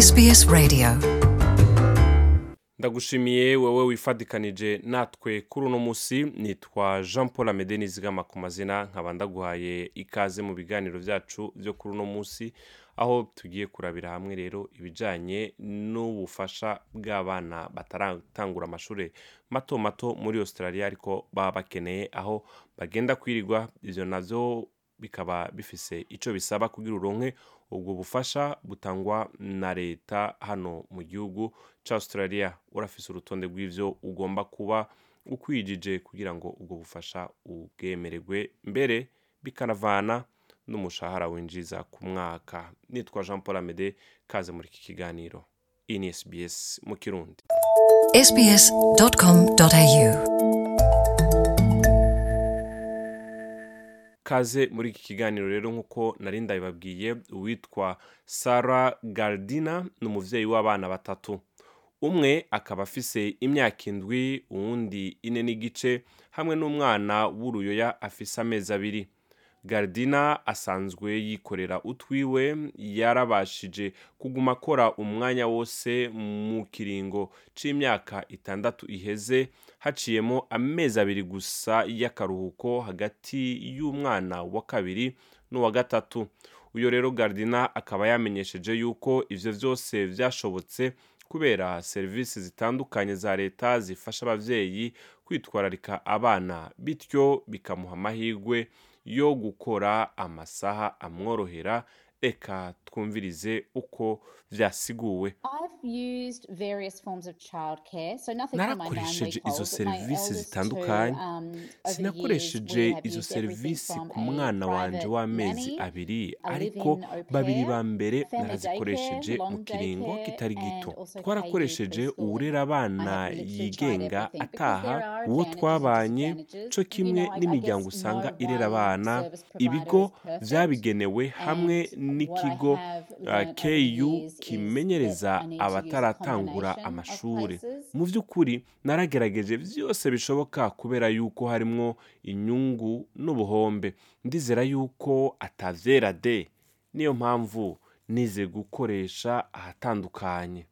SBS Radio. Ndagushimiye wowe wifadikanije natwe kuri uno munsi. Nitwa jean paul amede nizigama ku mazina nkaba ndaguhaye ikaze mu biganiro byacu byo kuri uno munsi aho tugiye kurabira hamwe rero ibijyanye n'ubufasha bw'abana bataratangura amashuri mato mato muri australia ariko baba bakeneye aho bagenda kwirirwa. Ibyo na byo bikaba bifise icyo bisaba kugira uronke ubwo bufasha butangwa na leta hano mu gihugu cya australia. Urafise urutonde rw'ibyo ugomba kuba ukwijije kugira ngo ubwo bufasha ubwemererwe mbere bikanavana n'umushahara winjiza ku mwaka. Nitwa jean paul amede kaze muri iki kiganiro. Iyi ni sbs mu kirundi. Sbs.com.au kaze muri iki kiganiro rero nk'uko nari ndabibabwiye uwitwa sara gardina ni umubyeyi w'abana batatu. Umwe akaba afise imyaka indwi uwundi ine n'igice hamwe n'umwana w'uruyoya afise amezi abiri. Gardina asanzwe yikorera utwiwe yarabashije kuguma akora umwanya wose mu kiringo c'imyaka itandatu iheze haciyemo amezi abiri gusa y'akaruhuko hagati y'umwana wa kabiri n'uwa gatatu. Uyu rero gardina akaba yamenyesheje yuko ivyo vyose vyashobotse kubera serivisi zitandukanye za leta zifasha abavyeyi kwitwararika abana bityo bikamuha amahirwe yo gukora amasaha amworohera reka twumvirize uko vyasiguwe. Narakoresheje izo serivisi zitandukanye. sinakoresheje izo serivisi ku mwana wanje w'amezi abiri. ariko babiri ba mbere narazikoresheje mu kiringo kitari gito. twarakoresheje uwurera abana yigenga ataha uwo twabanye co kimwe n'imiryango usanga irera abana ibigo vyabigenewe hamwe n'ikigo uh, ku kimenyereza abataratangura amashuri. mu by'ukuri naragerageje byose bishoboka kubera yuko harimwo inyungu n'ubuhombe. Ndizera yuko atavyera de. Niyo mpamvu nize gukoresha ahatandukanye.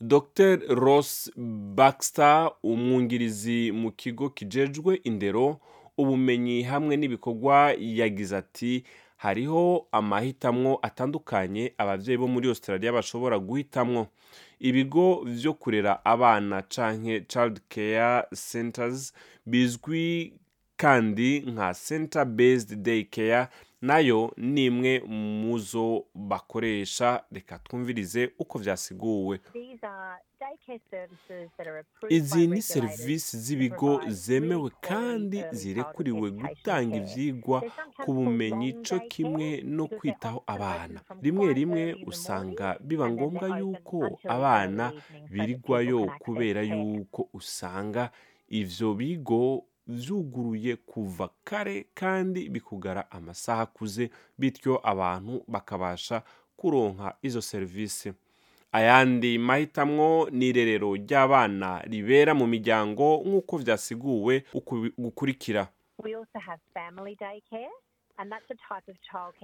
Dr ross baxter umwungirizi mu kigo kijejwe indero ubumenyi hamwe n'ibikorwa yagize ati hariho amahitamwo atandukanye ababyeyi bo muri australia bashobora guhitamwo. Ibigo vyo kurera abana canke child care centers bizwi kandi nka center based day care na yo ni imwe muzo bakoresha reka twumvirize uko vyasiguwe. Izi ni serivisi z'ibigo zemewe kandi zirekuriwe gutanga ivyigwa ku bumenyi co kimwe no kwitaho abana. rimwe rimwe usanga biba ngombwa yuko abana birirwayo kubera yuko usanga ivyo bigo vyuguruye kuva kare kandi bikugara amasaha akuze bityo abantu bakabasha kuronka izo serivisi. Ayandi mahitamwo ni irerero ry'abana ribera mu miryango nk'uko vyasiguwe gukurikira.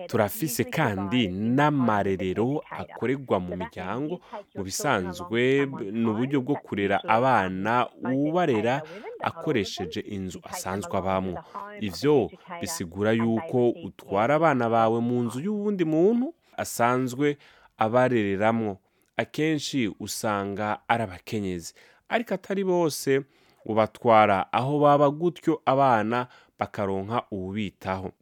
Turafise kandi n'amarerero akorerwa mu miryango mu bisanzwe ni uburyo bwo kurera abana ubarera akoresheje inzu asanzwe abamwo ivyo bisigura yuko utwara abana bawe mu nzu y'uwundi muntu asanzwe abarereramwo akenshi usanga ari abakenyezi ariko atari bose ubatwara aho baba gutyo abana bakaronka uwubitaho.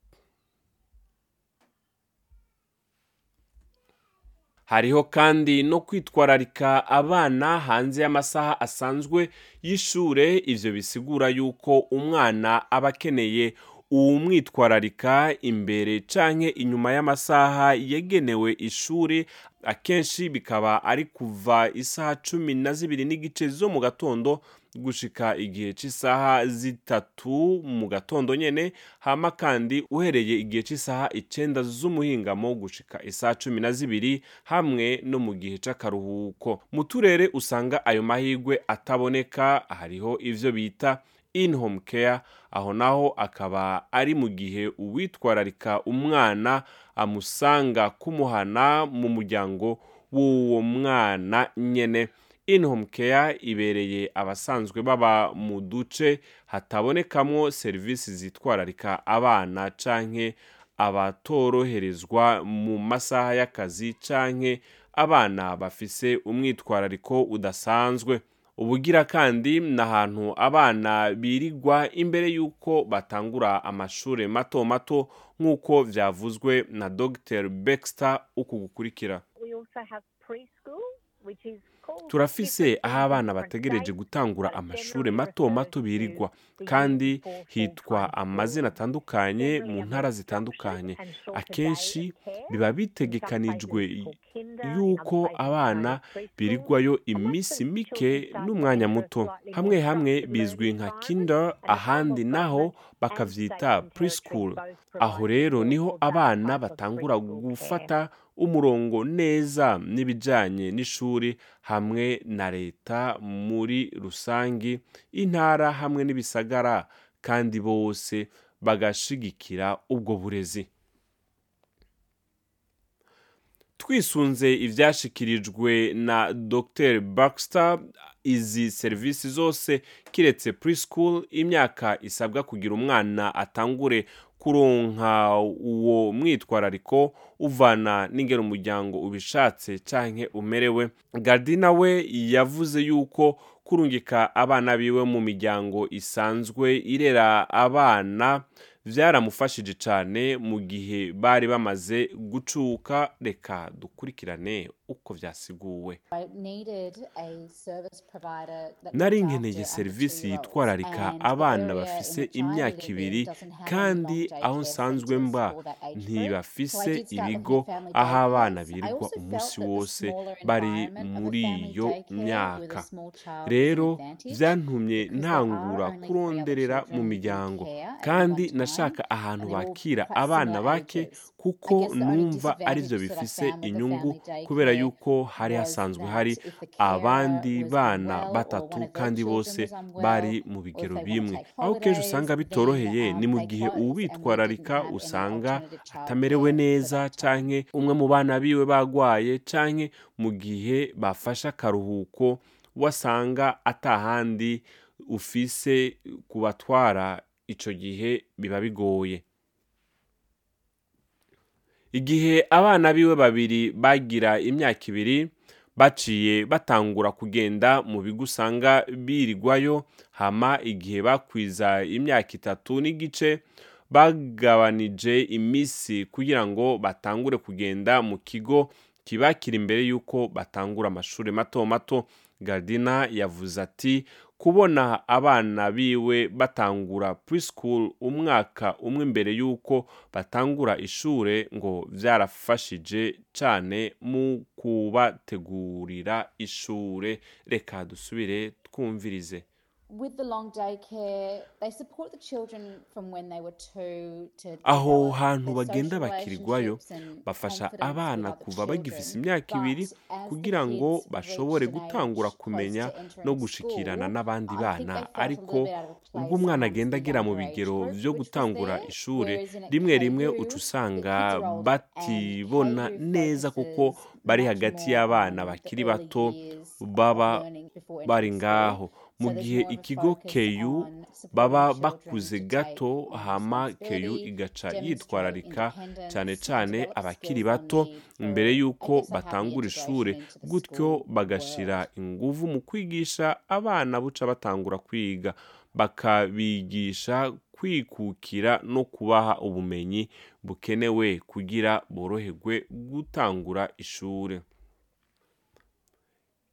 Hariho kandi no kwitwararika abana hanze y'amasaha asanzwe y'ishure. Ivyo bisigura yuko umwana aba akeneye uwumwitwararika imbere canke inyuma y'amasaha yagenewe ishuri akenshi bikaba ari kuva isaha cumi na zibiri n'igice zo mu gatondo gushika igihe cy'isaha zitatu mu gatondo nyene hama kandi uhereye igihe cy'isaha icenda z'umuhingamo gushika isaha cumi na zibiri hamwe no mu gihe c'akaruhuko. Mu turere usanga ayo mahirwe ataboneka hariho ivyo bita in home care aho naho akaba ari mu gihe uwitwararika umwana amusanga kumuhana mu muryango w'uwo mwana nyene. In home care ibereye abasanzwe baba mu duce hatabonekamwo serivisi zitwararika abana canke abatoroherezwa mu masaha y'akazi canke abana bafise umwitwarariko udasanzwe. Ubugira kandi ni ahantu abana birigwa imbere y'uko batangura amashuri mato mato nk'uko vyavuzwe na dr. Baxter uku gukurikira. Turafise aho abana bategereje gutangura amashuri mato mato birigwa kandi hitwa amazina atandukanye mu ntara zitandukanye. Akenshi biba bitegekanijwe yuko abana birigwayo iminsi mike n'umwanya muto. Hamwe hamwe bizwi nka kinder ahandi naho bakavyita preschool. Aho rero ni ho abana batangura gufata umurongo neza n'ibijyanye n'ishuri hamwe na leta muri rusange intara hamwe n'ibisagara kandi bose bagashigikira ubwo burezi. Twisunze ibyashikirijwe na dr. Baxter izi serivisi zose kiretse preschool imyaka isabwa kugira umwana atangure kuronka uwo mwitwarariko uvana n'ingero umuryango ubishatse canke umerewe. Gardina we yavuze yuko kurungika abana biwe mu miryango isanzwe irera abana vyaramufashije cane mu gihe bari bamaze gucuka. Reka dukurikirane uko vyasiguwe. Nari nkeneye serivisi yitwararika abana bafise imyaka ibiri kandi aho nsanzwe mba ntibafise ibigo aho abana birirwa umunsi wose bari muri iyo myaka. rero vyantumye ntangura kuronderera mu miryango. kandi nashaka ahantu bakira abana bake kuko numva arivyo bifise inyungu kubera yuko hari hasanzwe hari abandi bana batatu kandi bose bari mu bigero bimwe. aho kenshi usanga bitoroheye ni mu gihe uwitwararika usanga atamerewe neza canke umwe mu bana biwe bagwaye canke mu gihe bafashe akaruhuko wasanga atahandi ufise kubatwara ico gihe biba bigoye. Igihe abana biwe babiri bagira imyaka ibiri baciye batangura kugenda mu bigo usanga birigwayo hama igihe bakwiza imyaka itatu n'igice bagabanije iminsi kugira ngo batangure kugenda mu kigo kibakira imbere y'uko batangura amashuri mato mato. Gardina yavuze ati kubona abana biwe batangura preschool umwaka umwe imbere y'uko batangura ishure ngo vyarafashije cane mu kubategurira ishure. Reka dusubire twumvirize. Aho hantu bagenda bakirirwayo bafasha abana kuva bagifise imyaka ibiri kugira ngo bashobore gutangura kumenya no gushikirana n'abandi bana. ariko ubwo umwana agenda agera mu bigero vyo gutangura ishure rimwe rimwe uca usanga batibona neza kuko bari hagati y'abana bakiri bato baba bari ngaho. Mu gihe ikigo keyu baba bakuze gato hama keyu igaca yitwararika cyane cyane abakiri bato mbere y'uko batangura ishure gutyo bagashira inguvu mu kwigisha abana buca batangura kwiga. Bakabigisha kwikukira no kubaha ubumenyi bukenewe kugira boroherwe gutangura ishure.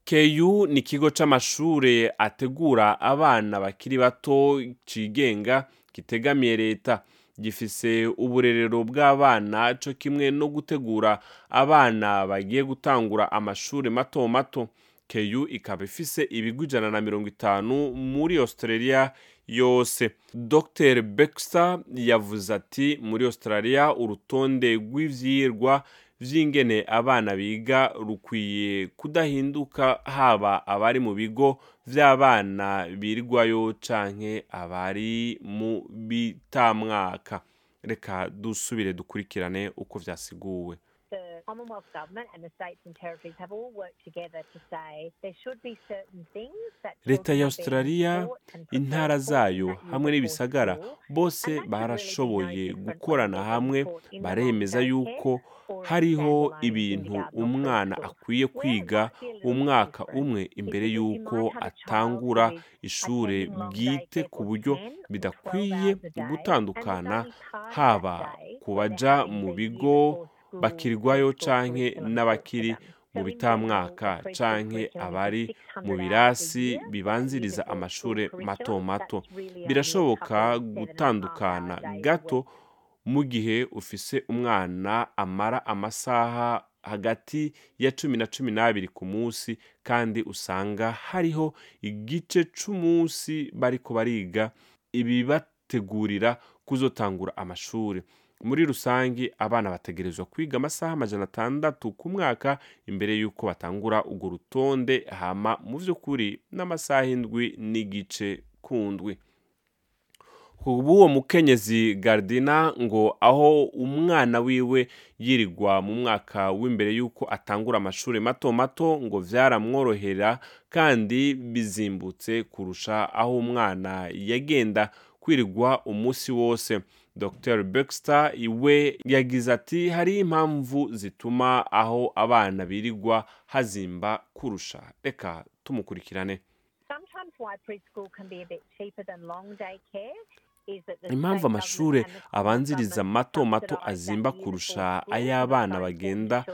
Keyu ni ikigo c'amashure ategura abana bakiri bato cigenga kitegamiye leta. Gifise uburerero bw'abana co kimwe no gutegura abana bagiye gutangura amashure mato mato. Keyu ikaba ifise ibigo ijana na mirongo itanu muri australia yose. Dr baxter yavuze ati muri australia urutonde rw'ivyirwa vy'ingene abana biga rukwiye kudahinduka haba abari mu bigo vy'abana birirwayo canke abari mu bitamwaka. Reka dusubire dukurikirane uko vyasiguwe. The Commonwealth Government and the states and territories have all worked together to say there should be certain things that leta ya australia intara zayo hamwe n'ibisagara bose barashoboye gukorana hamwe baremeza yuko hariho ibintu umwana akwiye kwiga umwaka umwe imbere y'uko atangura who is ishure attending long bwite ku buryo 10 or 12 bidakwiye gutandukana haba ku baja mu bigo preschool canke n'abakiri mu bitamwaka canke abari 600 mu birasi bibanziriza amashure mato mato. Birashoboka gutandukana gato mu gihe ufise umwana amara amasaha hagati ya cumi na cumi n'abiri ku munsi kandi usanga hariho igice c'umunsi bariko bariga ibibategurira kuzotangura amashuri muri rusange abana bategerezwa kwiga amasaha amajana atandatu ku mwaka imbere y'uko batangura urwo rutonde hama mu vy'ukuri n'amasaha indwi n'igice kundwi. Uwo mukenyezi gardina ngo aho umwana wiwe yirirwa mu mwaka w'imbere y'uko atangura amashuri mato mato ngo vyaramworohera kandi bizimbutse kurusha aho umwana yagenda kwirirwa umunsi wose. Dr baxter iwe yagize ati hari impamvu zituma aho abana birirwa hazimba kurusha reka tumukurikirane impamvu the abanziriza mato mato azimba kurusha ay'abana bagenda.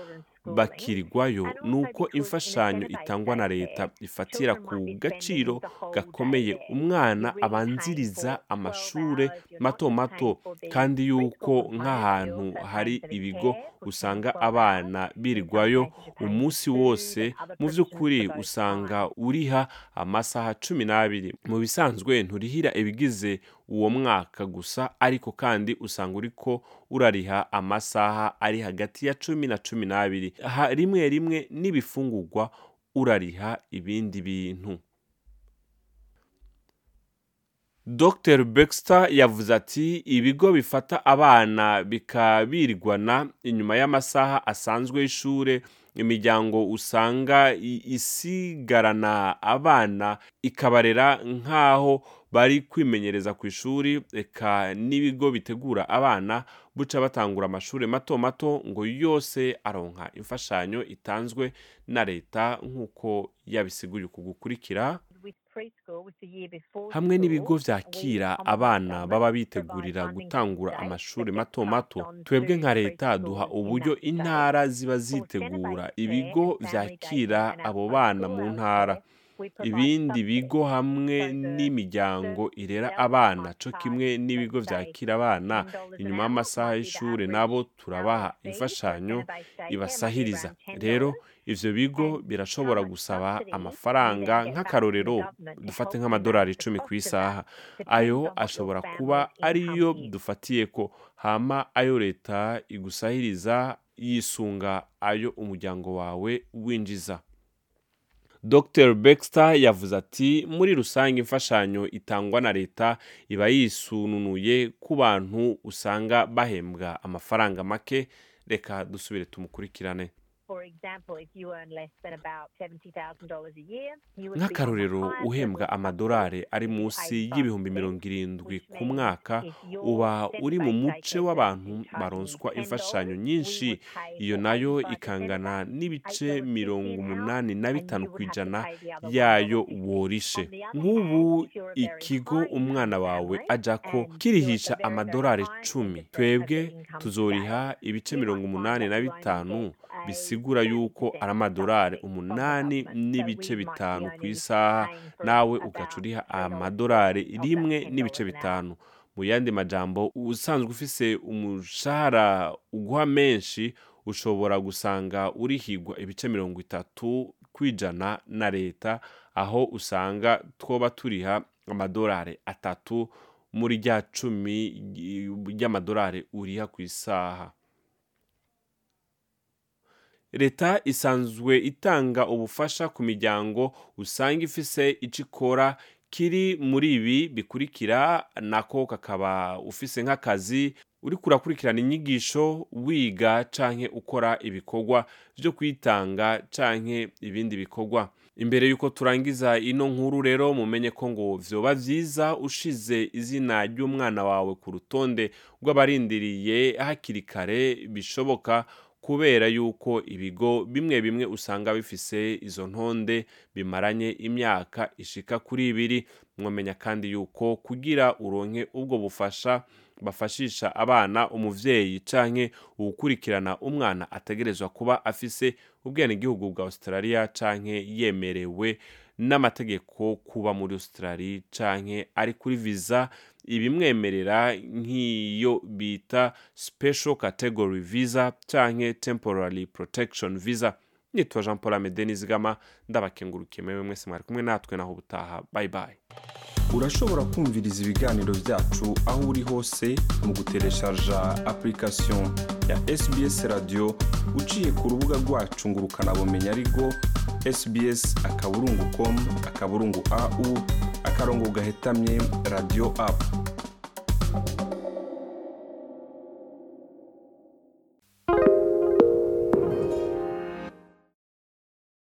Bakirirwayo in a imfashanyo itangwa na leta ifatira ku gaciro gakomeye. umwana abanziriza paying for 12 amashure hours, you're mato mato kandi yuko nk'ahantu hari ibigo care for 10, usanga 12 hours. abana birirwayo umunsi wose mu those usanga uriha amasaha cumi n'abiri. Mu bisanzwe nturihira ibigize uwo mwaka gusa ariko kandi usanga uriko urariha amasaha ari hagati ya cumi na cumi n'abiri. Rimwe rimwe n'ibifungurwa urariha ibindi bintu. Dr baxter yavuze ati ibigo bifata abana bikabirirwana inyuma y'amasaha asanzwe y'ishure imiryango usanga isigarana abana ikabarera nk'aho bari kwimenyereza ku ishuri eka n'ibigo bitegura abana buca batangura amashuri mato mato ngo yose aronka imfashanyo itanzwe na leta nk'uko yabisiguye uku gukurikira. Hamwe n'ibigo Commonwealth abana baba bitegurira gutangura amashuri mato mato. twebwe nka leta duha uburyo intara ziba zitegura ibigo and abo bana mu ntara ibindi bigo hamwe n'imiryango irera abana. co kimwe n'ibigo vyakira abana. $10 an inyuma y'amasaha y'ishure nabo turabaha imfashanyo ibasahiriza. rero $10. ivyo bigo birashobora gusaba amafaranga nk'akarorero dufate nk'amadolari icumi ku isaha. ayo ashobora kuba ariyo income is. dufatiyeko hama ayo leta igusahiriza yisunga ayo umuryango wawe winjiza. Dr. Baxter yavuze ati muri rusange imfashanyo itangwa na leta iba yisununuye ku bantu usanga bahembwa amafaranga make. Reka dusubire tumukurikirane. Nk'akarorero uhembwa amadolari ari munsi y'ibihumbi 85%, mirongo irindwi ku mwaka uba uri mu muce w'abantu baronswa $10, imfashanyo nyinshi. iyo na yo 85% of ikangana n'ibice $8.50 mirongo umunani na bitanu ku ijana yayo $1.50. worishe. Nk'ubu ikigo umwana wawe you're at kirihisha amadolari high end cumi. of the, of the twebwe tuzoriha ibice mirongo umunani na bitanu. Bisigura yuko 30% ari amadolari umunani n'ibice bitanu ku isaha. nawe ugaca uriha $3.50 amadolari rimwe $10 n'ibice bitanu. mu yandi majambo usanzwe ufise umushahara uguha menshi ushobora gusanga urihigwa ibice mirongo itatu kwijana na leta aho usanga twoba turiha amadolari atatu muri rya cumi ry'amadolari uriha ku isaha. Leta isanzwe itanga ubufasha ku miryango usanga ifise icyo ikora kiri muri ibi bikurikira nako kakaba ufise nk'akazi uri kurakurikirana inyigisho wiga canke ukora ibikorwa byo kwitanga canke ibindi bikorwa. Imbere y'uko turangiza ino nkuru rero mumenye ko ngo vyoba vyiza ushize izina ry'umwana wawe ku rutonde rw'abarindiriye hakiri kare bishoboka kubera yuko ibigo bimwe bimwe usanga bifise izo ntonde bimaranye imyaka ishika kuri ibiri. Mwamenya kandi yuko kugira uronke ubwo bufasha bafashisha abana umuvyeyi canke uwukurikirana umwana ategerezwa kuba afise ubwenegihugu bwa australia canke yemerewe n'amategeko kuba muri australia canke ari kuri visa ibimwemerera nk'iyo bita special category visa canke temporary protection visa. Nitwa jean paul amede nizigama ndabakengurukiye mwewe mwese mwari kumwe natwe naho ubutaha. Bye bye. Urashobora kumviriza ibiganiro byacu aho uri hose mu gutereshaja application ya sbs radio. Uciye ku rubuga rwacu ngo ukanabumenya ariko sbs akaburungu com akaburungu au akarongo gahetamye radio app.